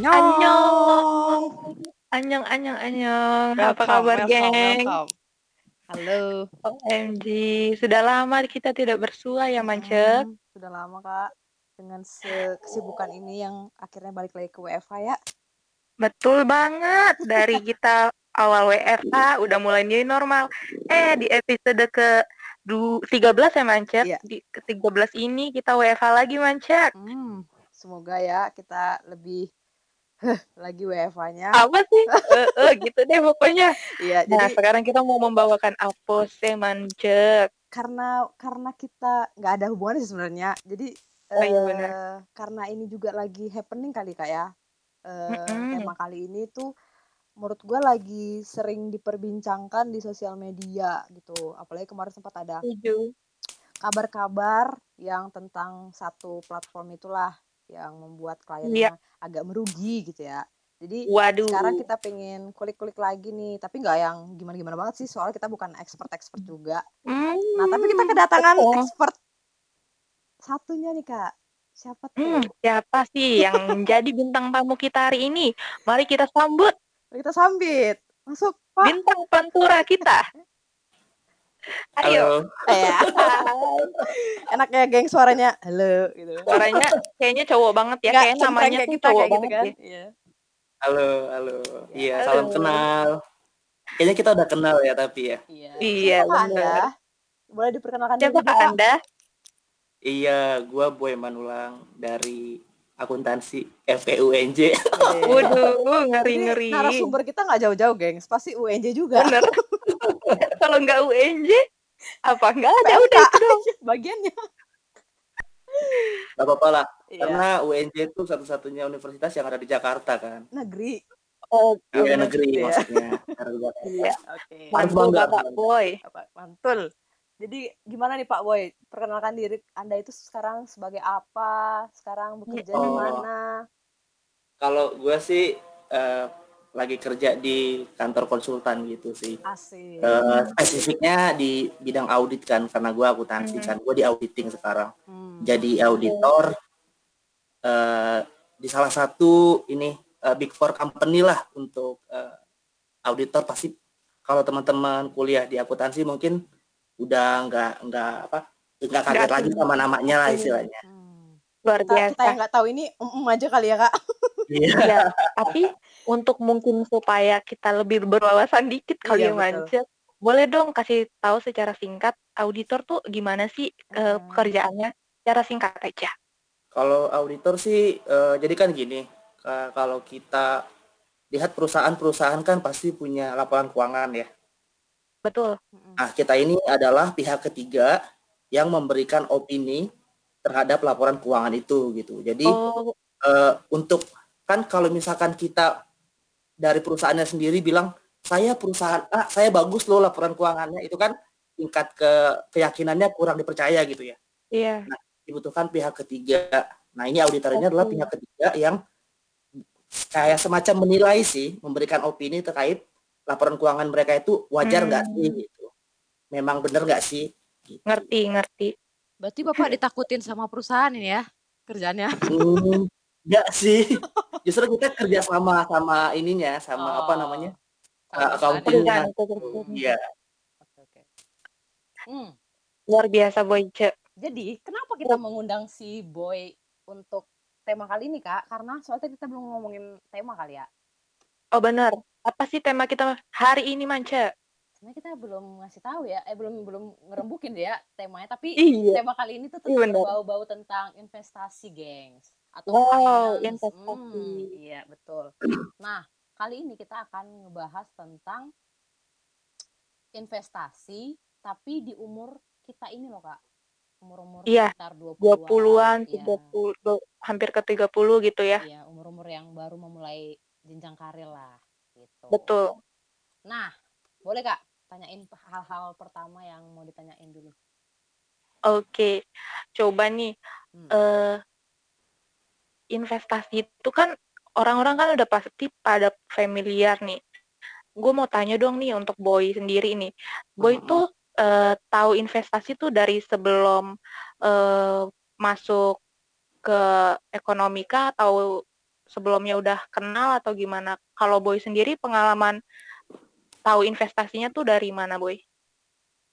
Annyeong. Annyeong, annyeong, annyeong. Apa Welcome, kabar, welcome, geng? welcome. Halo. OMG, sudah lama kita tidak bersua ya, Mance? Hmm, sudah lama, Kak. Dengan kesibukan ini yang akhirnya balik lagi ke WFH ya. Betul banget. Dari kita awal WFH udah mulai new normal. Eh, di episode ke du- 13 ya, Mance? Iya. Di ke 13 ini kita WFH lagi, Mance. Hmm, semoga ya kita lebih lagi WFH-nya. Apa sih? Eh, eh, gitu deh pokoknya. Iya, Nah, jadi sekarang kita mau membawakan apa sih, Mance? karena karena kita nggak ada hubungannya sih sebenarnya. Jadi Oh iya, benar. karena ini juga lagi happening kali Kak ya. Eh, Mm-mm. tema kali ini tuh menurut gue lagi sering diperbincangkan di sosial media gitu. Apalagi kemarin sempat ada kabar-kabar yang tentang satu platform itulah yang membuat Iya. kliennya agak merugi gitu ya. Jadi Waduh. sekarang kita pengen kulik-kulik lagi nih, tapi nggak yang gimana-gimana banget sih, soalnya kita bukan expert-expert juga. Nah, tapi kita Hmm, kedatangan betul. expert satunya nih Kak. Siapa tuh? siapa sih yang menjadi bintang tamu kita hari ini? Mari kita sambut Kita sambit. Masuk, Pak. bintang pantura kita. Ayo. Halo, Eh, enak ya, geng suaranya. Halo gitu. Suaranya kayaknya cowok banget ya. Nggak Kayak namanya kayak tuh kita cowok kayak gitu banget kan. ya. Iya. halo, halo. Iya, Halo. salam kenal. Kayaknya kita udah kenal ya tapi ya. Iya. Iya, Anda? Boleh diperkenalkan Siapakah dulu? Anda? Iya, gua Boy Manulang dari akuntansi FPUNJ. Waduh, ngeri-ngeri. narasumber kita nggak jauh-jauh, gengs. Pasti UNJ juga. Bener. Kalau nggak UNJ, apa nggak ada PMK. udah itu dong. Bagiannya. Gak apa-apa lah, Iya. karena UNJ itu satu-satunya universitas yang ada di Jakarta kan. Negeri. Oh, bener. negeri Iya. maksudnya. Di. Iya. Oke. Harus Mantul bangga. Bapak Boy. Apa? Mantul. Jadi gimana nih Pak Boy? Perkenalkan diri Anda itu sekarang sebagai apa? Sekarang bekerja di Oh. mana? Kalau gua sih eh, lagi kerja di kantor konsultan gitu sih. Asik. Eh, spesifiknya di bidang audit kan, karena gua akuntansi Hmm. kan. Gua di auditing sekarang. Hmm. jadi auditor eh, di salah satu ini eh, big four company lah untuk eh, auditor pasti kalau teman-teman kuliah di akuntansi mungkin udah nggak nggak apa nggak kaget lagi sama namanya lah Iya. istilahnya. Hmm. Luar Kita, kita biasa. yang nggak tahu ini mm aja kali ya Kak. Iya. Iya, tapi untuk mungkin supaya kita lebih berwawasan dikit kali Iya, ya boleh dong kasih tahu secara singkat auditor tuh gimana sih eh, Hmm. pekerjaannya? Secara singkat aja. Kalau auditor sih eh, jadi kan gini, ka- kalau kita lihat perusahaan-perusahaan kan pasti punya laporan keuangan ya. Betul. Mm-mm. Nah, kita ini adalah pihak ketiga yang memberikan opini terhadap laporan keuangan itu gitu. Jadi Oh, eh, untuk kan kalau misalkan kita dari perusahaannya sendiri bilang saya perusahaan A, saya bagus loh laporan keuangannya itu kan tingkat ke keyakinannya kurang dipercaya gitu ya. iya. Dibutuhkan pihak ketiga. Nah, ini auditor ini adalah pihak ketiga yang kayak semacam menilai sih, memberikan opini terkait laporan keuangan mereka itu wajar nggak sih Hmm. gitu. Memang benar nggak sih? Gitu. Ngerti, ngerti. Berarti Bapak ditakutin sama perusahaan ini ya kerjanya? Hmm, nggak sih. Justru kita kerja sama sama ininya, sama apa namanya? Oh, perusahaan accounting-nya. ya. Iya. Oke oke. Hmm. Luar biasa Boyce. Jadi kenapa kita mengundang si Boy untuk tema kali ini Kak? Karena soalnya kita belum ngomongin tema kali ya. Oh benar. Apa sih tema kita hari ini Manca? Sebenarnya kita belum ngasih tahu ya, eh belum belum ngerembukin ya temanya. Tapi Iya. tema kali ini tuh Iya, tetap benar. berbau-bau tentang investasi, gengs. Atau Wow, finance. investasi. Hmm, iya betul. Nah kali ini kita akan ngebahas tentang investasi, tapi di umur kita ini loh kak. Umur-umur Iya, sekitar 20-an. 20-an, Iya. 30, do- hampir ke 30 gitu ya. Iya, umur-umur yang baru memulai jenjang karir lah gitu. Betul. Nah, boleh Kak tanyain hal-hal pertama yang mau ditanyain dulu. Oke. Coba nih Hmm. eh investasi itu kan orang-orang kan udah pasti pada familiar nih. Gue mau tanya dong nih untuk Boy sendiri nih. Boy Mm-mm. tuh eh, tahu investasi tuh dari sebelum eh, masuk ke ekonomika atau sebelumnya udah kenal atau gimana? Kalau Boy sendiri pengalaman tahu investasinya tuh dari mana, Boy?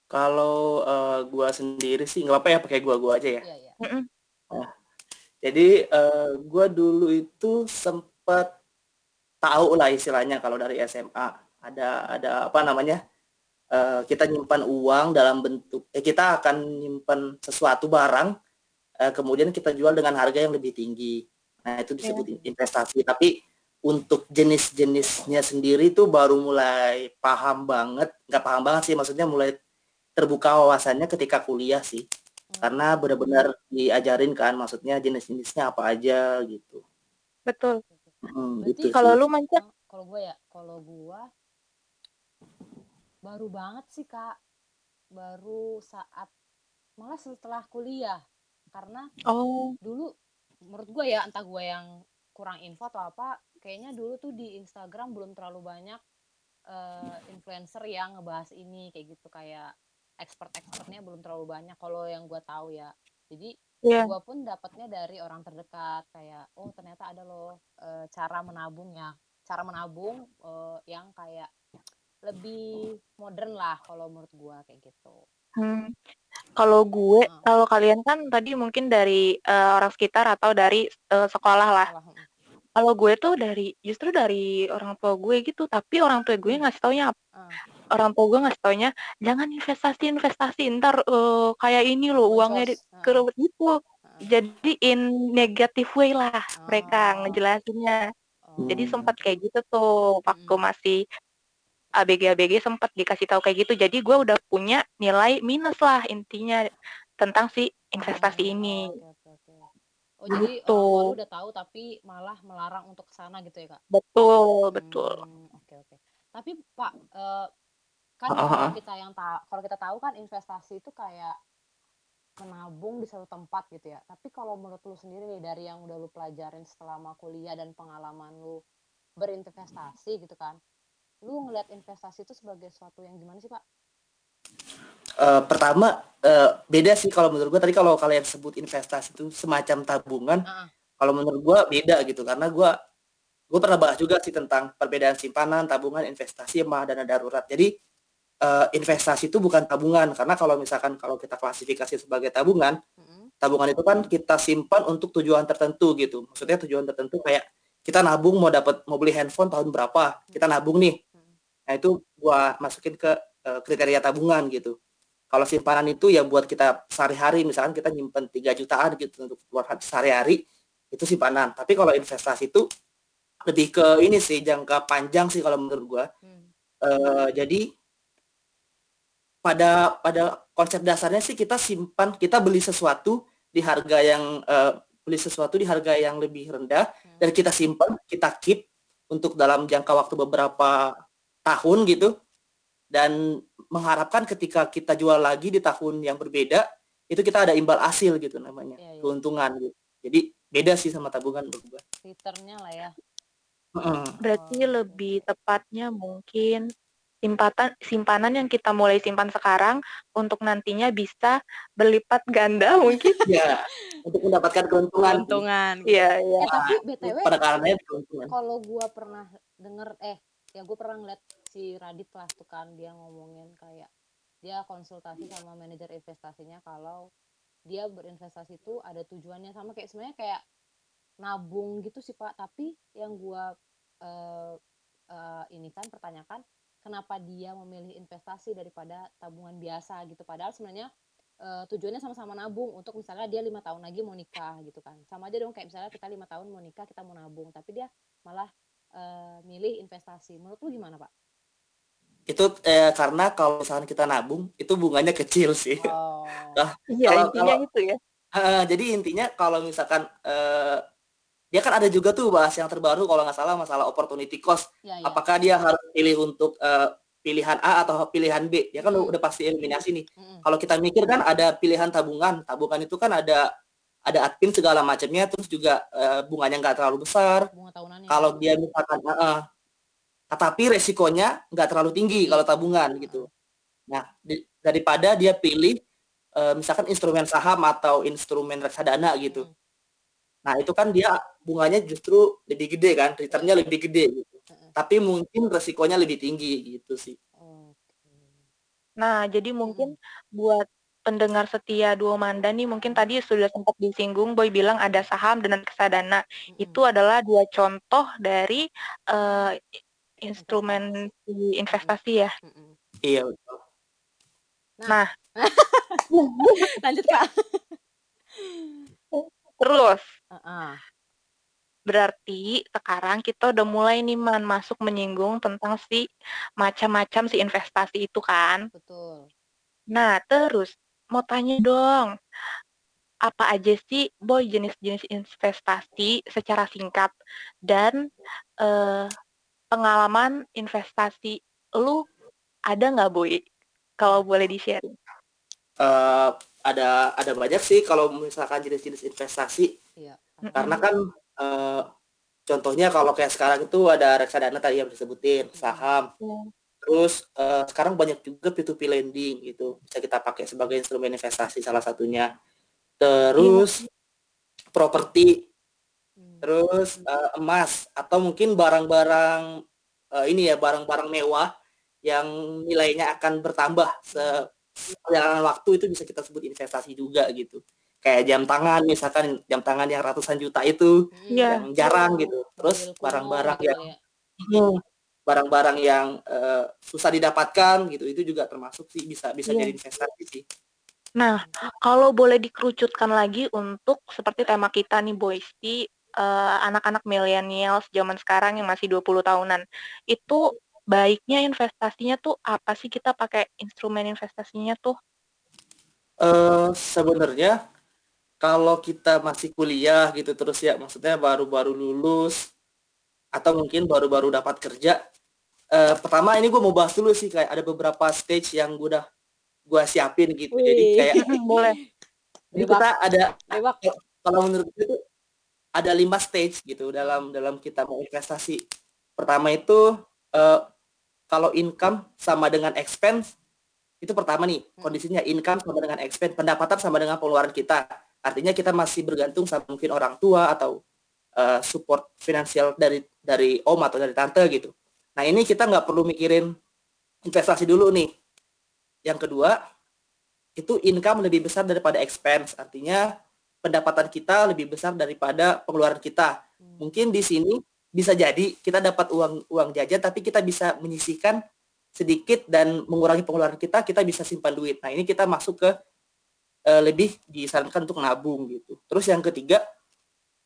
Kalau uh, gua sendiri sih nggak apa-apa ya pakai gua-gua aja ya. Iya, iya. Mm-mm. Nah, jadi uh, gua dulu itu sempat tahu lah istilahnya kalau dari SMA ada ada apa namanya uh, kita nyimpan uang dalam bentuk eh kita akan nyimpan sesuatu barang uh, kemudian kita jual dengan harga yang lebih tinggi. Nah itu disebut Iya. investasi. Tapi untuk jenis-jenisnya sendiri tuh baru mulai paham banget, nggak paham banget sih maksudnya mulai terbuka wawasannya ketika kuliah sih karena benar-benar diajarin kan maksudnya jenis-jenisnya apa aja gitu Betul. Hmm, Berarti gitu Kalau sih. lu Manca? Oh, kalau gue ya, kalau gue baru banget sih kak, baru saat malah setelah kuliah, karena Oh, dulu menurut gue ya entah gue yang kurang info atau apa, kayaknya dulu tuh di Instagram belum terlalu banyak eh, influencer yang ngebahas ini kayak gitu kayak expert-expertnya belum terlalu banyak kalau yang gue tahu ya. Jadi iya. gue pun dapatnya dari orang terdekat kayak oh ternyata ada loh eh, cara menabung ya cara menabung eh, yang kayak lebih modern lah kalau menurut gue kayak gitu Hmm. Kalau gue, Heeh. kalau kalian kan tadi mungkin dari eh, orang sekitar atau dari eh, sekolah lah. Heeh. Kalau gue tuh dari justru dari orang tua gue gitu, tapi orang tua gue ngasih taunya apa? Ah, Orang tua gue ngasih taunya jangan investasi investasi ntar eh, kayak ini loh uangnya di, boncos Heeh, kerubut gitu. heeh. Jadi in negative way lah mereka Oh, ngejelasinnya. Jadi oh, sempat kayak gitu tuh waktu Mm-mm. masih ABG-ABG sempat dikasih tahu kayak gitu. Jadi gue udah punya nilai minus lah intinya tentang si investasi oh, ini. Oke oke oke oh jadi Gitu. orang tua lu udah tahu tapi malah melarang untuk ke sana gitu ya kak Betul, betul. Hmm, oke oke tapi pak eh, kan ah, kalau kita yang tahu kalau kita tahu kan investasi itu kayak menabung di satu tempat gitu ya. Tapi kalau menurut lu sendiri nih dari yang udah lu pelajarin selama kuliah dan pengalaman lu berinvestasi gitu kan, lu ngelihat investasi itu sebagai sesuatu yang gimana sih Pak? Eh, pertama eh, beda sih kalau menurut gua. Tadi kalau kalian sebut investasi itu semacam tabungan ah. kalau menurut gua beda gitu. Karena gua gue pernah bahas juga sih tentang perbedaan simpanan tabungan investasi sama dana darurat. Jadi eh, investasi itu bukan tabungan. Karena kalau misalkan kalau kita klasifikasi sebagai tabungan Mm-mm. tabungan itu kan kita simpan untuk tujuan tertentu gitu. Maksudnya tujuan tertentu kayak kita nabung mau dapat mau beli handphone tahun berapa kita nabung nih. Mm. nah itu gua masukin ke kriteria tabungan gitu kalau simpanan itu ya buat kita sehari-hari misalkan kita nyimpen 3 jutaan gitu untuk buat sehari-hari itu simpanan tapi kalau investasi itu lebih ke ini sih jangka panjang sih kalau menurut gua Hmm. Eh, jadi pada pada konsep dasarnya sih kita simpan kita beli sesuatu di harga yang eh, beli sesuatu di harga yang lebih rendah Hmm. dan kita simpan kita keep untuk dalam jangka waktu beberapa tahun gitu dan mengharapkan ketika kita jual lagi di tahun yang berbeda itu kita ada imbal hasil gitu namanya Iya, iya. keuntungan gitu jadi beda sih sama tabungan menurut gua Returnnya lah ya. Heeh. Berarti Oh, oke lebih tepatnya mungkin simpanan simpanan yang kita mulai simpan sekarang untuk nantinya bisa berlipat ganda mungkin. ya untuk mendapatkan keuntungan. Keuntungan gitu. Iya, iya. Eh tapi BTW di keuntungan kalau gua pernah denger eh ya gue pernah ngeliat si Radit lah tuh kan dia ngomongin kayak dia konsultasi sama manajer investasinya kalau dia berinvestasi itu ada tujuannya sama kayak sebenarnya kayak nabung gitu sih Pak. Tapi yang gua eh, eh, ini kan pertanyakan kenapa dia memilih investasi daripada tabungan biasa gitu? Padahal sebenarnya eh, tujuannya sama-sama nabung untuk misalnya dia lima tahun lagi mau nikah gitu kan. Sama aja dong kayak misalnya kita lima tahun mau nikah kita mau nabung tapi dia malah eh, milih investasi. Menurut lu gimana pak? Itu eh, karena kalau misalkan kita nabung itu bunganya kecil sih Oh, Nah, Iya, kalau intinya kalau itu ya. eh, jadi intinya kalau misalkan eh, dia kan ada juga tuh bahas yang terbaru kalau nggak salah masalah opportunity cost ya ya. apakah dia harus pilih untuk eh, pilihan A atau pilihan B dia kan Mm. udah pasti eliminasi nih Mm-mm. kalau kita mikir kan ada pilihan tabungan tabungan itu kan ada ada admin segala macamnya terus juga eh, bunganya nggak terlalu besar Bunga tahunannya. kalau dia misalkan eh, eh, tapi resikonya nggak terlalu tinggi kalau tabungan gitu nah di- daripada dia pilih eh, misalkan instrumen saham atau instrumen reksadana gitu Mm. Nah, itu kan dia bunganya justru lebih gede kan, return-nya lebih gede gitu. Heeh. Tapi mungkin resikonya lebih tinggi gitu sih. Nah, jadi mungkin Mhm. buat pendengar setia Duomanda nih mungkin tadi sudah sempat disinggung Boy bilang ada saham dan reksadana. Itu adalah dua contoh dari i- instrumen Investasi. di investasi ya. Mhm. Iya, betul. Nah. Nah, Lanjut, Kak. terus Heeh. berarti sekarang kita udah mulai nih Man masuk menyinggung tentang si macam-macam si investasi itu kan. Betul. Nah, terus mau tanya dong, apa aja sih Boy jenis-jenis investasi secara singkat dan eh, pengalaman investasi lu ada nggak Boy? Kalau boleh di-share. Eh, ada ada banyak sih kalau misalkan jenis-jenis investasi Iya. Karena kan eh, contohnya kalau kayak sekarang itu ada reksadana tadi yang disebutin saham Iya. terus eh, sekarang banyak juga P2P lending gitu bisa kita pakai sebagai instrumen investasi salah satunya terus properti Hmm. Terus eh, emas atau mungkin barang-barang eh, ini ya barang-barang mewah yang nilainya akan bertambah se perjalanan waktu itu bisa kita sebut investasi juga gitu kayak jam tangan misalkan jam tangan yang ratusan juta itu. Iya. yang jarang gitu terus Mobil kuno barang-barang yang ya. Barang-barang yang eh, susah didapatkan gitu itu juga termasuk sih bisa bisa Iya. jadi investasi sih Nah, kalau boleh dikerucutkan lagi untuk seperti tema kita nih boys eh, anak-anak milenial zaman sekarang yang masih 20 tahunan. Itu baiknya investasinya tuh apa sih kita pakai instrumen investasinya tuh? eh sebenarnya kalau kita masih kuliah gitu terus ya maksudnya baru-baru lulus atau mungkin baru-baru dapat kerja eh, pertama ini gue mau bahas dulu sih kayak ada beberapa stage yang gue udah gue siapin gitu jadi Wih. kayak boleh. jadi kita ada kalau menurut gue ada lima stage gitu dalam dalam kita mau investasi pertama itu eh, kalau income sama dengan expense itu pertama nih Hmm. kondisinya income sama dengan expense pendapatan sama dengan pengeluaran kita. Artinya kita masih bergantung sama mungkin orang tua atau eh, support finansial dari dari om atau dari tante gitu. Nah ini kita nggak perlu mikirin investasi dulu nih. Yang kedua itu income lebih besar daripada expense. Artinya pendapatan kita lebih besar daripada pengeluaran kita. Hmm. mungkin di sini bisa jadi kita dapat uang uang jajan tapi kita bisa menyisihkan sedikit dan mengurangi pengeluaran kita kita bisa simpan duit. Nah ini kita masuk ke eh, lebih disarankan untuk nabung gitu. Terus yang ketiga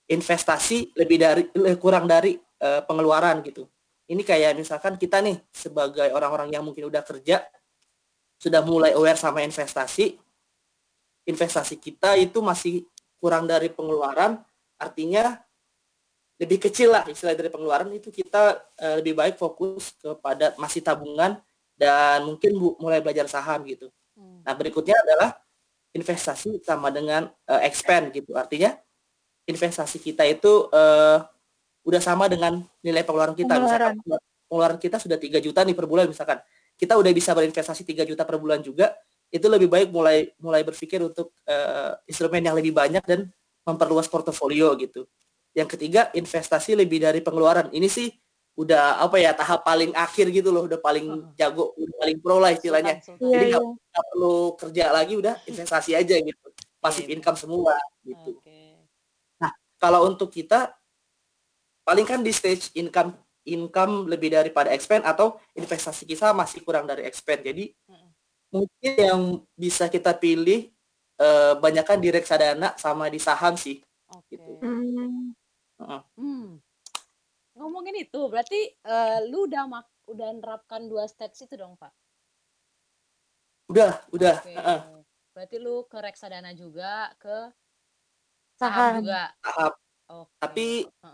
investasi lebih dari kurang dari eh, pengeluaran gitu. Ini kayak misalkan kita nih sebagai orang-orang yang mungkin udah kerja sudah mulai aware sama investasi investasi kita itu masih kurang dari pengeluaran artinya lebih kecil lah istilah dari pengeluaran itu kita eh, lebih baik fokus kepada masih tabungan dan mungkin bu- mulai belajar saham gitu. Hmm. Nah berikutnya adalah investasi sama dengan eh, expand gitu. Artinya investasi kita itu eh, udah sama dengan nilai pengeluaran kita. Misalkan pengeluaran kita sudah 3 juta nih per bulan misalkan. Kita udah bisa berinvestasi 3 juta per bulan juga. Itu lebih baik mulai mulai berpikir untuk eh, instrumen yang lebih banyak dan memperluas portofolio gitu. Yang ketiga investasi lebih dari pengeluaran. Ini sih udah apa ya tahap paling akhir gitu loh, udah paling jago, udah paling pro lah istilahnya. Sultan, Iya, sultan. Jadi iya. nggak nggak perlu kerja lagi udah investasi aja gitu. Pasif Iya, income semua gitu. Oke. Kalau untuk kita paling kan di stage income income lebih daripada expand atau investasi kita masih kurang dari expand. Jadi. Mungkin yang bisa kita pilih eh, banyakkan di reksadana sama di saham sih. Oke. Gitu. Hmm. Hmm. Ngomongin itu, berarti eh, lu udah mak udah nerapkan dua stage itu dong, Pak? Udah, udah. Oke. heeh. Berarti lu ke reksadana juga, ke Saham. saham juga. Tahap. Oke. Tapi.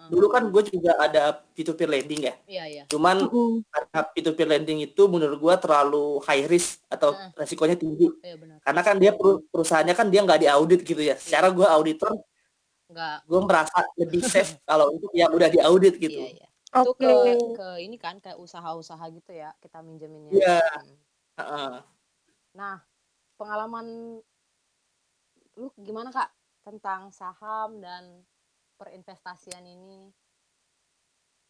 Dulu kan gue juga ada P2P lending ya. Iya, iya. Cuman karena P2P lending itu menurut gue terlalu high risk atau Heeh. resikonya tinggi. Iya benar. Karena kan dia peru- perusahaannya kan dia nggak diaudit gitu ya. Secara gue auditor, Enggak. gue merasa lebih safe kalau untuk yang udah diaudit gitu. Iya, iya. Itu Oke. ke ke ini kan ke usaha-usaha gitu ya, kita minjeminnya. Iya. Hmm. Heeh. Nah, pengalaman lu gimana, Kak? Tentang saham dan perinvestasian ini?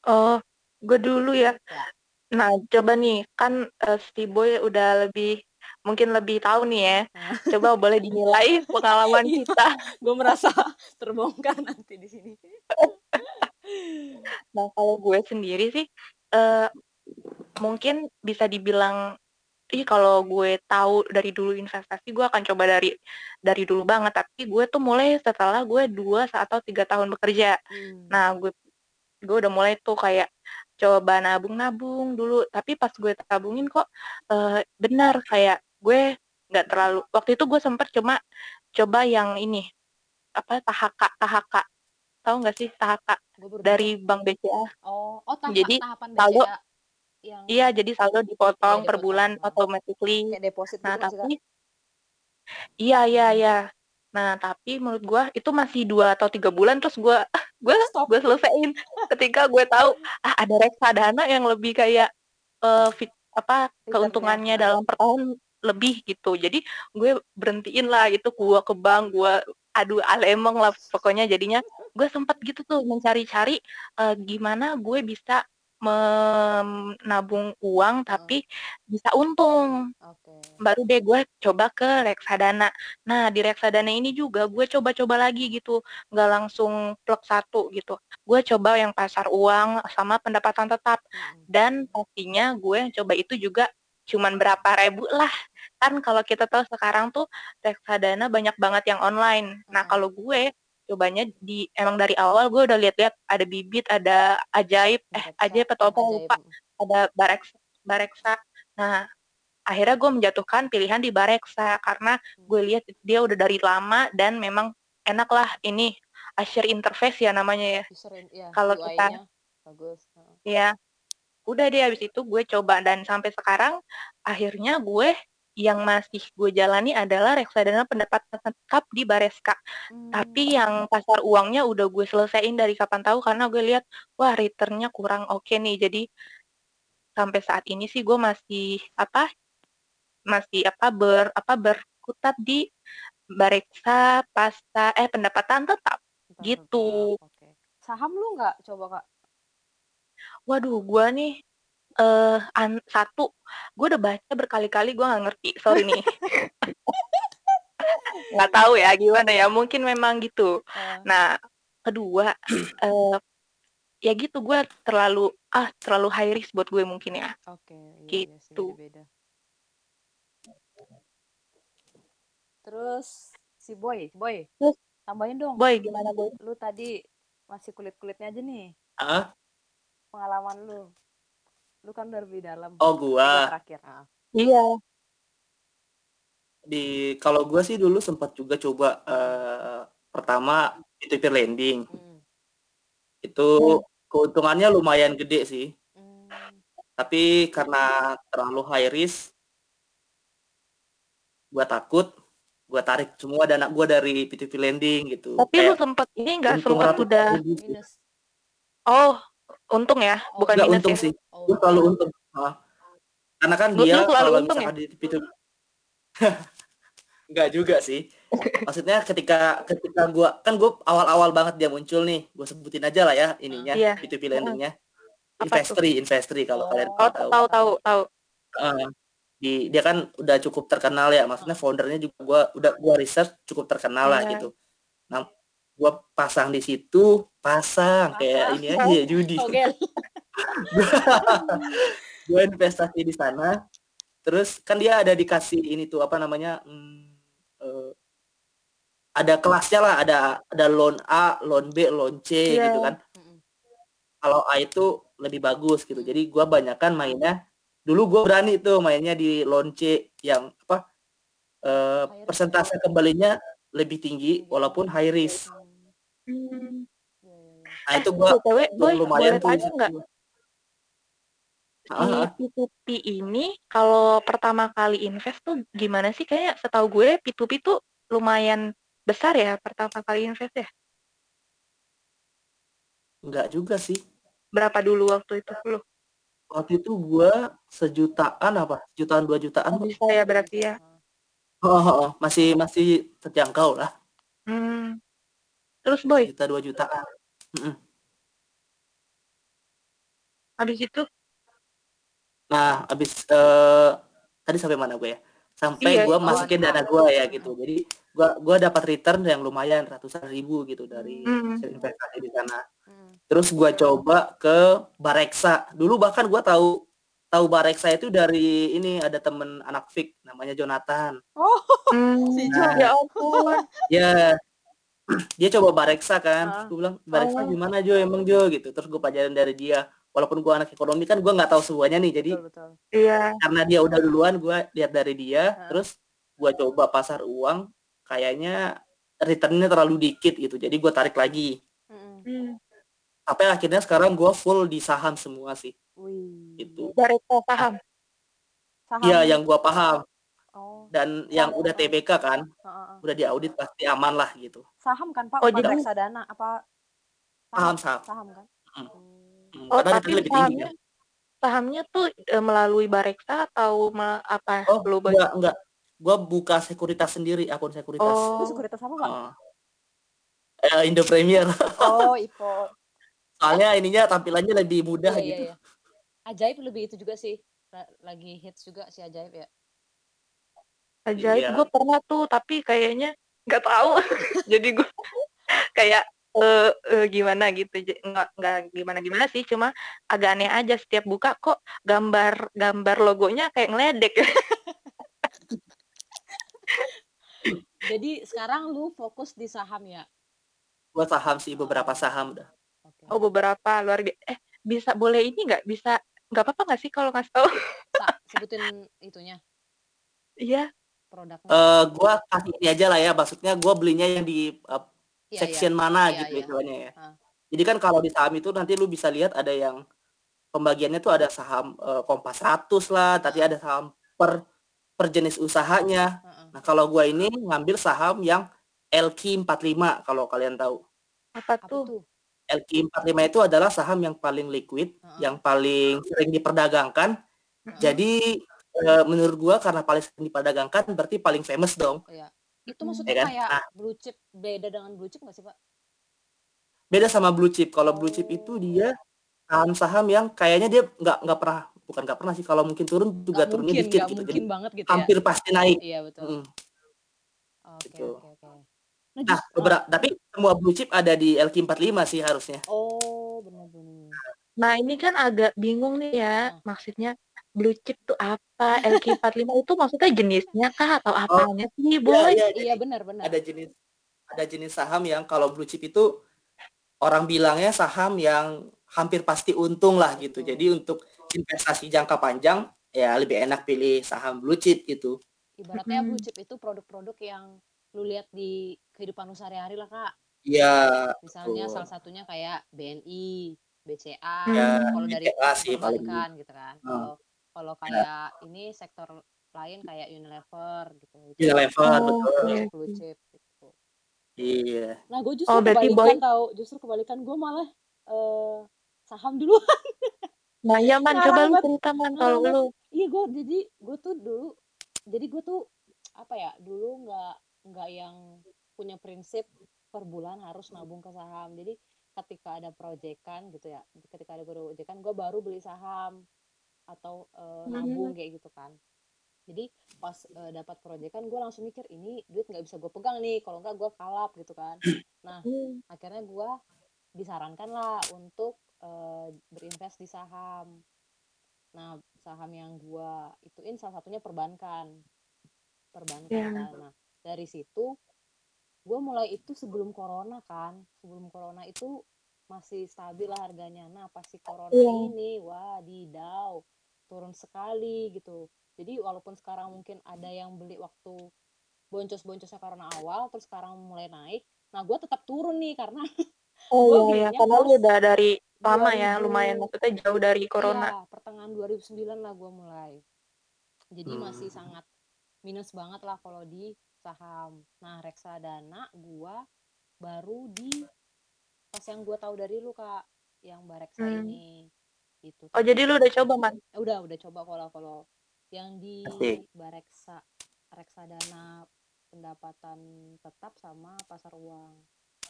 Oh, gue dulu ya. Ya. Nah, coba nih, kan uh, si Boy udah lebih, mungkin lebih tahu nih ya. Nah. Coba boleh dinilai pengalaman Iya. kita. Gue merasa terbongkar nanti di sini. Nah, kalau gue sendiri sih, uh, mungkin bisa dibilang, ih kalau gue tahu dari dulu investasi, gue akan coba dari dari dulu banget. Tapi gue tuh mulai setelah gue dua atau tiga tahun bekerja. Hmm. Nah, gue gue udah mulai tuh kayak coba nabung-nabung dulu. Tapi pas gue tabungin kok uh, benar kayak gue nggak terlalu. Waktu itu gue sempet cuma coba yang ini apa tahaka tahaka tahu nggak sih tahaka dari. Bank BCA. Oh, oh tahap Jadi, tahapan BCA yang Iya, jadi saldo dipotong Iya, per bulan automatically. kayak deposit Nah, gitu tapi iya iya iya. Nah, tapi menurut gua itu masih dua atau tiga bulan terus gua Stop. gua selesaiin ketika gue tahu ah ada reksadana yang lebih kayak eh fit apa keuntungannya Nah. dalam per tahun lebih gitu. Jadi gue berhentiin lah itu gua ke bank, gua aduh alemong lah pokoknya jadinya gue sempat gitu tuh mencari-cari eh, gimana gue bisa menabung uang tapi bisa untung Oke. baru deh gue coba ke reksadana. Nah di reksadana ini juga gue coba-coba lagi gitu, nggak langsung plek satu gitu. Gue coba yang pasar uang sama pendapatan tetap Mm-mm. dan pastinya gue coba itu juga cuman berapa ribu lah. Kan kalau kita tahu sekarang tuh reksadana banyak banget yang online. Nah kalau gue cobanya di emang dari awal gue udah lihat-lihat ada bibit, ada ajaib, eh ajaib atau apa lupa, ada bareksa, bareksa. Nah akhirnya gue menjatuhkan pilihan di Bareksa karena gue lihat dia udah dari lama dan memang enak lah ini Asher interface ya namanya ya. Ya, Kalau kita- bagus. Ya udah deh habis itu gue coba dan sampai sekarang akhirnya gue yang masih gue jalani adalah reksadana pendapatan tetap di Bareska Hmm. tapi yang pasar uangnya udah gue selesaiin dari kapan tahu karena gue lihat wah returnnya kurang oke nih jadi sampai saat ini sih gue masih apa masih apa ber apa berkutat di Bareksa pasta eh pendapatan tetap gitu. Oke. Saham lu nggak coba kak? waduh gue nih eh an- satu gue udah baca berkali-kali gue nggak ngerti sorry nih nggak tahu ya gimana ya mungkin memang gitu Eh, nah kedua eh ya gitu gue terlalu ah terlalu high risk buat gue mungkin ya Oke, iya, iya sih gitu. beda-beda. Terus si Boy, Boy, Terus? tambahin dong. boy gimana boy Lu tadi masih kulit-kulitnya aja nih Ah, pengalaman lu. Lu kan udah lebih dalam. oh Tiga gua terakhir. Ah. iya di kalau gua sih dulu sempat juga coba eh, pertama peer-to-peer lending Hmm. itu keuntungannya lumayan gede sih Hmm. tapi karena terlalu high risk gua takut gua tarik semua dana gua dari P2P lending gitu tapi lu Kayak sempet ini nggak sempet udah. Minus. oh untung ya Oh, bukan Nggak minus untung ya. sih. Oh, gua selalu untung. Ah. karena kan Lu- dia kalau untung ya? misalkan di P2P Enggak juga sih. Maksudnya ketika ketika gua kan gua awal-awal banget dia muncul nih. Gua sebutin aja lah ya ininya Iya. P2P lendingnya Apa Investri Investri kalau Oh. kalian oh tahu. tahu tahu tahu. Eh, di dia kan udah cukup terkenal ya. Maksudnya foundernya juga gua udah gua research cukup terkenal lah Iya. gitu. Nah gua pasang di situ pasang. Kayak ini aja ya judi. Gua investasi di sana. Terus kan dia ada dikasih ini tuh apa namanya hmm, eh, ada kelasnya lah ada ada loan A loan B loan C Iya. gitu kan. Kalau A itu lebih bagus gitu. Jadi gua banyakan mainnya. Dulu gua berani tuh mainnya di loan C yang apa risk. persentase kembalinya lebih tinggi Tinggi. walaupun high risk. Hmm. Hmm. Iya, iya, iya. Nah, itu Eh, gua BTW, tuh Boy, lumayan boleh tuh di tanya situ. nggak? Ah, Di ah. P2P ini, kalau pertama kali invest tuh gimana sih? Kayak setahu gue P2P tuh lumayan besar ya pertama kali invest ya. Enggak juga sih. Berapa dulu waktu itu lu? Waktu itu gua sejutaan apa? Jutaan dua jutaan Oh, kok. bisa ya berarti ya. Oh, oh, oh, masih masih terjangkau lah. Hmm. Terus Boy, Juta dua jutaan. Mhm. Habis itu? Nah, habis eee, tadi sampai mana gue ya? Sampai Iya, gue itu masukin dana gue ya gitu. Jadi gua gua dapat return yang lumayan ratusan ribu gitu dari Hmm. hasil investasi di sana. Mhm. Terus gua coba ke Bareksa. Dulu bahkan gua tahu tahu Bareksa itu dari ini ada temen anak Fik namanya Jonathan. Oh, si. Nah, ya ampun. ya dia coba Bareksa kan, terus Heeh. gue bilang, "Bareksa Oh. gimana Jo, emang Jo?" Gitu. Terus gue pelajarin dari dia. Walaupun gua anak ekonomi kan gua nggak tahu semuanya nih. Jadi Betul betul. Iya. karena dia udah duluan, gua lihat dari dia, Heeh. terus gua coba pasar uang, kayaknya return-nya terlalu dikit gitu. Jadi gua tarik lagi. Mhm. Mmm. Sampai akhirnya sekarang gua full di saham semua sih. Wih. Gitu. Bareksa saham? Iya, yang gua paham. Oh, Dan yang udah. TBK kan, Heeh heeh. udah diaudit pasti aman lah gitu. Saham kan, Pak? Oh, jadi reksadana apa Saham, saham? saham. Saham kan? Mhm. Oh. Karena tapi lebih tinggi sahamnya kan. sahamnya tuh, eee, melalui Bareksa atau me apa, Oh, global enggak enggak. Gua buka sekuritas sendiri, akun sekuritas. Itu Oh. sekuritas apa, Pak? Eee, Indo Premier. Oh, IPO. Soalnya ininya tampilannya lebih mudah Iya iya gitu. iya. Ajaib lebih itu juga sih, la lagi hits juga si Ajaib ya. Ajaib Iya. gue pernah tuh, tapi kayaknya nggak tahu. Jadi gue kayak, eee eee, gimana gitu, nggak nggak gimana-gimana sih, cuma agak aneh aja setiap buka kok gambar gambar logonya kayak ngeledek. Jadi sekarang lu fokus di saham ya? Gua saham sih, beberapa saham dah. Oke. Oh, beberapa, luar bia eh, bisa boleh ini nggak, bisa nggak apa-apa nggak sih kalau ngasih tahu? Sa sebutin itunya, Iya. Produknya. Eee, gua kasih ini aja lah ya, maksudnya gua belinya yang di, eee, Iya iya. section mana Iya gitu iya. istilahnya ya. Heeh. Jadi kan kalau di saham itu nanti lu bisa lihat ada yang pembagiannya tuh ada saham, eee, Kompas 100 lah, tadi ada saham per per jenis usahanya. Heeh. Nah, kalau gua ini ngambil saham yang LQ45 kalau kalian tahu. Apa tuh? tuh? LQ45 itu adalah saham yang paling liquid, Heeh. yang paling sering diperdagangkan. Heeh. Jadi, eee, menurut gua karena paling sering diperdagangkan berarti paling famous dong. Iya. Itu maksudnya Ya kan? kayak Nah blue chip beda dengan blue chip nggak sih, Pak? Beda sama blue chip. Kalau blue chip itu Oh. dia saham-saham yang kayaknya dia nggak nggak pernah bukan nggak pernah sih, kalau mungkin turun juga Nggak turunnya mungkin dikit gitu. Jadi banget gitu ya? hampir pasti naik. Iya betul. Mhm. Oke Gitu. oke oke. Nah Nah, jus bebera heeh. tapi semua blue chip ada di LQ45 sih harusnya. Oh, bener. Nah, ini kan agak bingung nih ya, maksudnya blue chip tuh apa? LQ45 itu maksudnya jenisnya kah atau Oh, apanya sih, iya Boy? iya. Iya Jadi bener bener. ada jenis ada jenis saham yang kalau blue chip itu orang bilangnya saham yang hampir pasti untung lah gitu. Betul. Jadi untuk investasi jangka panjang, ya lebih enak pilih saham blue chip gitu. Ibaratnya blue Mhm. chip itu produk-produk yang lu lihat di kehidupan lu sehari-hari lah, Kak. Iya, Misalnya betul. salah satunya kayak BNI, BCA, Ya, kalau dari BCA sih paling gitu kan. heeh. Kalau kalau Ya. kayak ini sektor lain kayak Unilever gitu, itu Unilever, Oh, betul. blue oke. chip gitu. Iya. Nah, gue Oh, justru Boy kebalikan tahu, justru kebalikan gue malah, eee, saham duluan. Nah, iya, Man, coba lu cerita, Man, kalau lu. Iya, gue jadi gue tuh dulu jadi gue tuh apa ya, dulu nggak nggak yang punya prinsip per bulan harus nabung ke saham. Jadi ketika ada projekan gitu ya, ketika ada projekan gue baru beli saham atau, eee, nabung kayak gitu kan. Jadi pas, eee, dapat projekan gue langsung mikir, "Ini duit nggak bisa gue pegang nih, kalau nggak gue kalap," gitu kan. Nah, Mmm. akhirnya gue disarankan lah untuk, eee, berinvest di saham. Nah, saham yang gue ituin salah satunya perbankan. Perbankan Iya. kan. Nah, dari situ gue mulai itu sebelum corona kan, sebelum corona itu masih stabil lah harganya. Nah, pas si corona Iya. ini, wadidaw, turun sekali gitu. Jadi walaupun sekarang mungkin ada yang beli waktu boncos-boncosnya corona awal, terus sekarang mulai naik, nah gue tetap turun nih karena Oh, iya belinya karena lu udah dari lama ya, 2000 lumayan maksudnya jauh dari corona. iya, pertengahan 2009 lah gue mulai. Jadi masih Mmm. sangat minus banget lah kalau di saham. Nah, reksadana gue baru di pas yang gue tahu dari lu, Kak, yang Bareksa Mmm. ini, gitu. Oh, jadi lu udah coba, Man? udah udah coba kalau kalau yang di Asik. Bareksa reksadana pendapatan tetap sama pasar uang.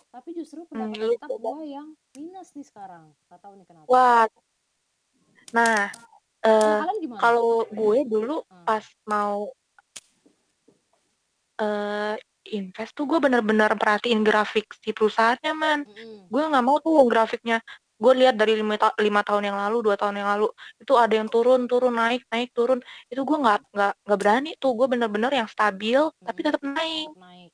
Tapi justru Hmm, pendapatan lu tetap beda. gua yang minus nih sekarang. Nggak tahu nih kenapa. Wah. Nah, Kalau eh kalian gimana? kalau gue dulu Hmm. pas mau eh invest tuh gue bener-bener perhatiin grafik si perusahaannya man. Mm-mm. Gue nggak mau tuh grafiknya. Gue lihat dari lima, ta- lima tahun yang lalu, dua tahun yang lalu itu ada yang turun, turun, naik, naik, turun. Itu gue nggak nggak nggak berani tuh. Gue bener-bener yang stabil tapi Mm-mm. tetap naik. Naik.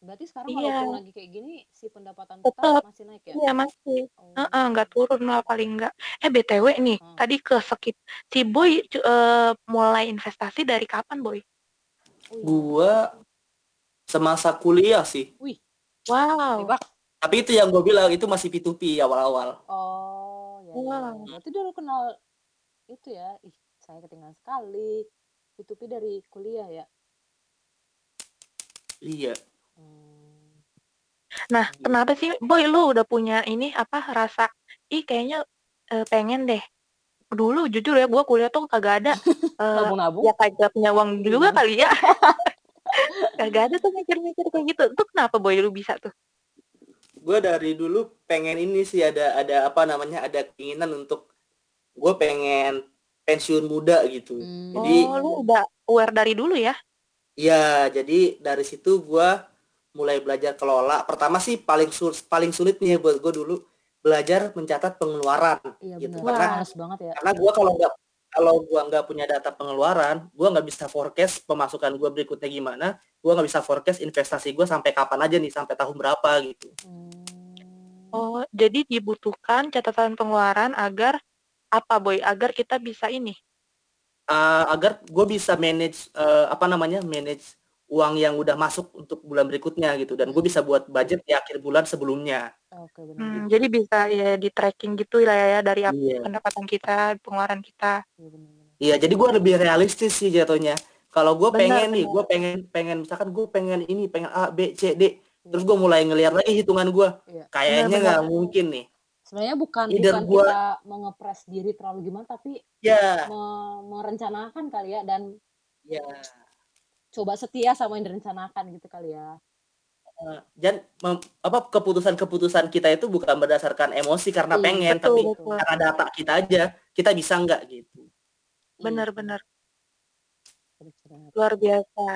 Berarti sekarang Iya. walaupun lagi kayak gini si pendapatan tetap Tetap. masih naik ya? Iya masih. Oh. Heeh, nggak turun lah paling nggak. Eh btw nih, Hmm. tadi ke skip. Si Boy eh, mulai investasi dari kapan Boy? Oh, iya. Gua semasa kuliah sih. Wih, Wow. tebak. Tapi itu yang gue bilang itu masih P2P awal-awal. Oh, ya, ya, Wow. ya. Berarti dulu kenal itu ya. Ih, saya ketinggalan sekali. P2P dari kuliah ya. Iya. Hmm. Nah, Iya. kenapa sih Boy lu udah punya ini apa rasa ih kayaknya eh, pengen deh. Dulu jujur ya gua kuliah tuh kagak ada eh, Nabung-nabung? ya kagak punya uang juga Iya. kali ya. kagak ada tuh mikir-mikir kayak gitu. Tuh kenapa Boy lu bisa tuh? Gue dari dulu pengen ini sih ada ada apa namanya ada keinginan untuk gue pengen pensiun muda gitu. Hmm. Jadi oh, lu udah aware dari dulu ya? ya jadi dari situ gue mulai belajar kelola. Pertama sih paling sul paling sulit nih buat gue dulu belajar mencatat pengeluaran Iya gitu. benar. Karena banget ya. karena gue kalau nggak kalau gua nggak punya data pengeluaran, gua nggak bisa forecast pemasukan gua berikutnya gimana, gua nggak bisa forecast investasi gua sampai kapan aja nih, sampai tahun berapa gitu. Hmm. Oh, jadi dibutuhkan catatan pengeluaran agar apa Boy? Agar kita bisa ini. Uh, agar gue bisa manage uh, apa namanya manage uang yang udah masuk untuk bulan berikutnya gitu dan gue bisa buat budget di akhir bulan sebelumnya. Oke benar. Hmm, jadi bisa ya di tracking gitu lah ya dari Iya. pendapatan kita, pengeluaran kita. Iya. Iya, jadi gue lebih realistis sih jatuhnya. Kalau gue Benar, pengen nih, benar. gue pengen pengen misalkan gue pengen ini, pengen A, B, C, D, terus gue mulai ngeliat lagi hitungan gue. Iya. Kayaknya nggak mungkin nih. Sebenarnya bukan Either bukan gua- kita mengepres diri terlalu gimana, tapi Ya, me- merencanakan kali ya dan ya. Coba setia sama yang direncanakan gitu kali ya. Eh, Dan mem- apa keputusan-keputusan kita itu bukan berdasarkan emosi karena Iya, pengen, betul, tapi betul. karena data kita aja, kita bisa nggak gitu. Iya, Benar-benar benar. luar biasa.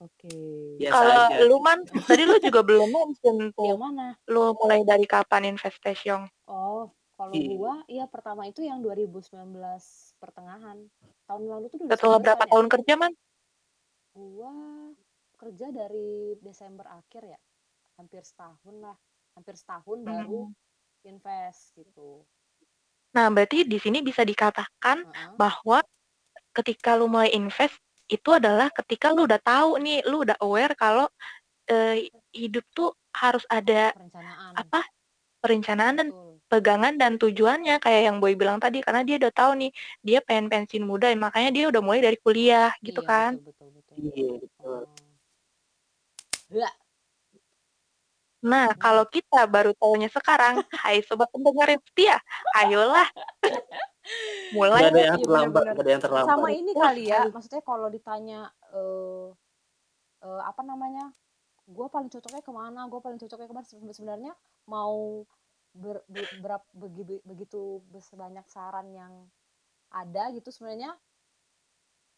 Oke. Biasa Kalau lu man, tadi lu juga belum mention tuh. Yang mana? Lu mulai dari kapan investasi? Oh, kalau Iya. gua iya pertama itu yang 2019 pertengahan. Tahun lalu tuh 2019 Setelah berapa ya? tahun kerja man? Gua kerja dari Desember akhir ya. Hampir setahun lah. Hampir setahun baru Hmm. invest gitu. Nah, berarti di sini bisa dikatakan Heeh. bahwa ketika lu mulai invest itu adalah ketika lu udah tahu nih, lu udah aware kalau eh, hidup tuh harus ada Perencanaan. apa perencanaan dan Betul. pegangan dan tujuannya kayak yang Boy bilang tadi karena dia udah tahu nih dia pengen pensiun muda makanya dia udah mulai dari kuliah gitu Iya, kan. betul betul. Iya, betul. Lah, Nah, kalau kita baru tahunya sekarang, hai sobat pendengar yang setia, ayolah. Mulai Nggak ada yang Iya, terlambat, ada yang terlambat. sama ini kali ya maksudnya kalau ditanya eh eh, apa namanya gue paling cocoknya ke mana gue paling cocoknya ke mana Se- sebenarnya mau ber, be- berap- begi- begitu banyak saran yang ada gitu sebenarnya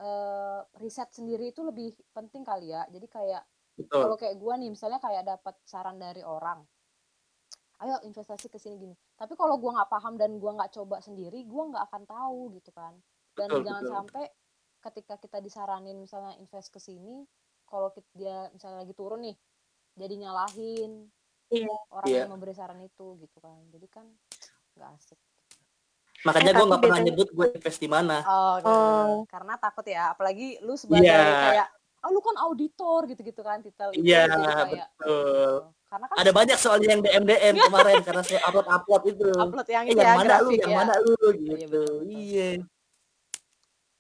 eh riset sendiri itu lebih penting kali ya jadi kayak Betul. kalau kayak gue nih misalnya kayak dapat saran dari orang ayo investasi ke sini gini tapi kalau gue nggak paham dan gue nggak coba sendiri gue nggak akan tahu gitu kan dan Betul, jangan betul. sampai ketika kita disaranin misalnya invest ke sini kalau kit- dia misalnya lagi turun nih jadi nyalahin Iya. orang Iya. yang memberi saran itu gitu kan jadi kan nggak asik Makanya Eh, gue nggak pernah beda- nyebut gue invest di mana. oh, Oh. karena takut ya apalagi lu sebagai Iya. kayak ah lu kan auditor gitu-gitu kan titel Iya, kayak betul. oh, karena kan Ada banyak soalnya yang DM DM kemarin karena saya upload upload itu. upload yang Eh, itu ya yang mana lu, grafik yang ya mana lu Iya, gitu. Iya.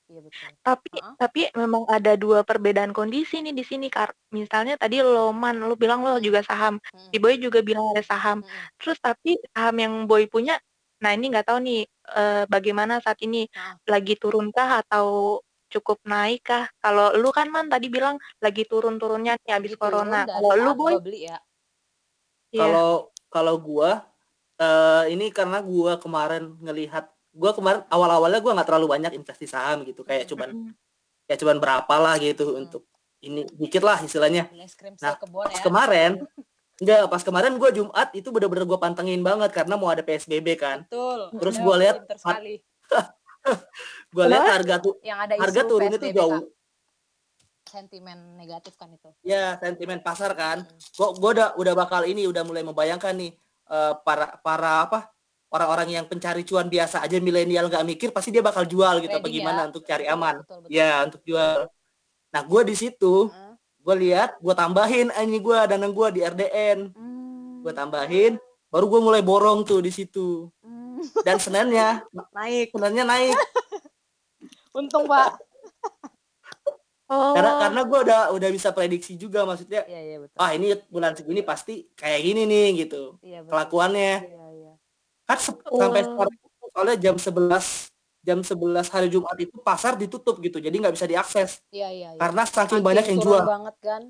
iya betul Tapi Heeh. tapi memang ada dua perbedaan kondisi nih di sini Kar. Misalnya tadi lo man, lo bilang lo Hmm. juga saham. Mm-mm. Si Boy juga bilang ada saham. Mm-mm. Terus tapi saham yang Boy punya, nah ini nggak tahu nih eh, bagaimana saat ini Nah. lagi turunkah atau cukup naik kah? Kalau lu kan man tadi bilang lagi turun-turunnya nih Lagi turun corona. dari Kalau lu saat Boy, gua beli ya Iya. Kalau kalau gua eh ini karena gua kemarin ngelihat gua kemarin awal-awalnya gua nggak terlalu banyak investasi saham gitu kayak cuman Mm-mm. ya cuman berapa lah gitu Hmm. untuk ini dikit lah istilahnya. Beli es krim Nah, pas ya. kemarin enggak pas kemarin gua Jumat itu bener-bener gua pantengin banget karena mau ada PSBB kan. Betul. Terus gua lihat. Gua lihat harga tuh Yang ada harga turunnya tuh PSBB, jauh. Kak. Sentimen negatif kan itu. Ya, sentimen pasar kan. Mm. Gua gua udah udah bakal ini udah mulai membayangkan nih eh, para para apa orang-orang yang pencari cuan biasa aja milenial nggak mikir pasti dia bakal jual gitu apa Trading gimana ya. untuk cari Betul, aman. betul, betul. Ya, untuk jual. Nah, gua di situ Heeh. Gue lihat gue tambahin ini gue dana gue di RDN Hmm. gue tambahin baru gue mulai borong tuh di situ Hmm. dan senennya Naik. senennya naik Untung, Pak. Oh. karena karena gue udah udah bisa prediksi juga maksudnya Iya, iya betul. ah ini bulan segini pasti kayak gini nih gitu Iya, betul. kelakuannya Iya, iya. kan se- Oh. sampai sekarang soalnya jam 11 jam 11 hari Jumat itu pasar ditutup gitu jadi nggak bisa diakses Iya, iya, iya. karena saking Saking banyak yang jual banget kan.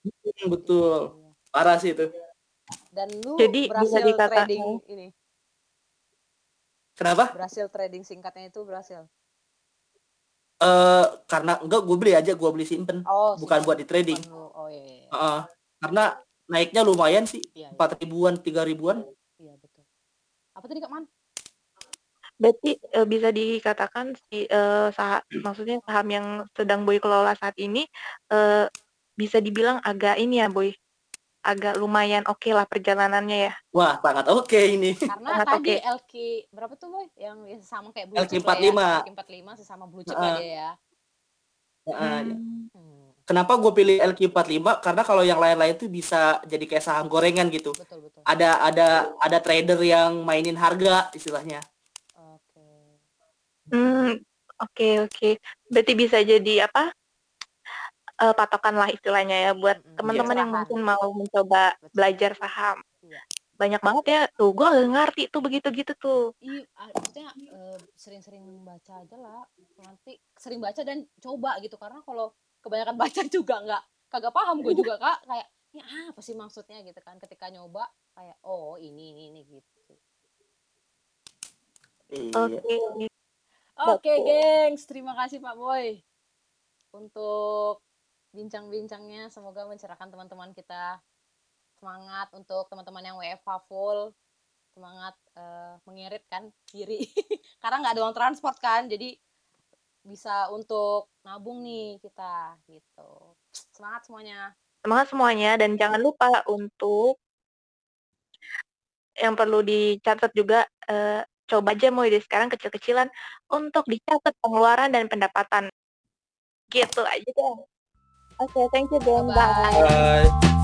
Hmm, betul Iya, iya. parah sih itu Dan lu Jadi bisa berhasil dikatakan- trading ini. kenapa Berhasil trading singkatnya itu berhasil. eh karena enggak gue beli aja gue beli simpen Oh, bukan simpan. buat di trading. Oh iya, iya. iya. Heeh. karena naiknya lumayan sih Iya, iya. empat ribuan tiga ribuan Iya, betul. Apa tadi Kak Man? Berarti eh, bisa dikatakan si eh, saha- maksudnya saham yang sedang Boy kelola saat ini eh, bisa dibilang agak ini ya Boy, agak lumayan oke lah perjalanannya ya. wah sangat oke ini Karena Sangat tadi oke. LQ berapa tuh boy? Yang ya sama kayak blue LQ chip lah ya. 45. LQ 45 sesama blue chip lah Heeh. dia ya. Heeh. Hmm. Hmm, kenapa gue pilih LQ45 karena kalau yang lain-lain tuh bisa jadi kayak saham gorengan gitu betul betul. ada ada ada trader yang mainin harga istilahnya. Hmm, oke oke. Berarti bisa jadi apa? eh, patokan lah istilahnya ya buat teman-teman yang mungkin mau mencoba Betul. belajar saham. Iya. Banyak banget ya. Tuh, gue gak ngerti tuh begitu-gitu tuh. Iya, maksudnya eh, sering-sering baca aja lah. Nanti sering baca dan coba gitu karena kalau kebanyakan baca juga nggak kagak paham gue juga kak kayak ini apa sih maksudnya gitu kan ketika nyoba kayak oh ini ini ini gitu. iya Oke. Oke, gengs. Terima kasih Pak Boy untuk bincang-bincangnya. Semoga mencerahkan teman-teman kita. Semangat untuk teman-teman yang WFH full. Semangat eh, mengiritkan diri. Karena nggak ada uang transport kan, jadi bisa untuk nabung nih kita gitu. Semangat semuanya. Semangat semuanya dan jangan lupa untuk yang perlu dicatat juga eh, coba aja mulai dari sekarang kecil-kecilan untuk dicatat pengeluaran dan pendapatan. Gitu aja deh. Oke, thank you, Ben. Bye-bye. Bye. Bye.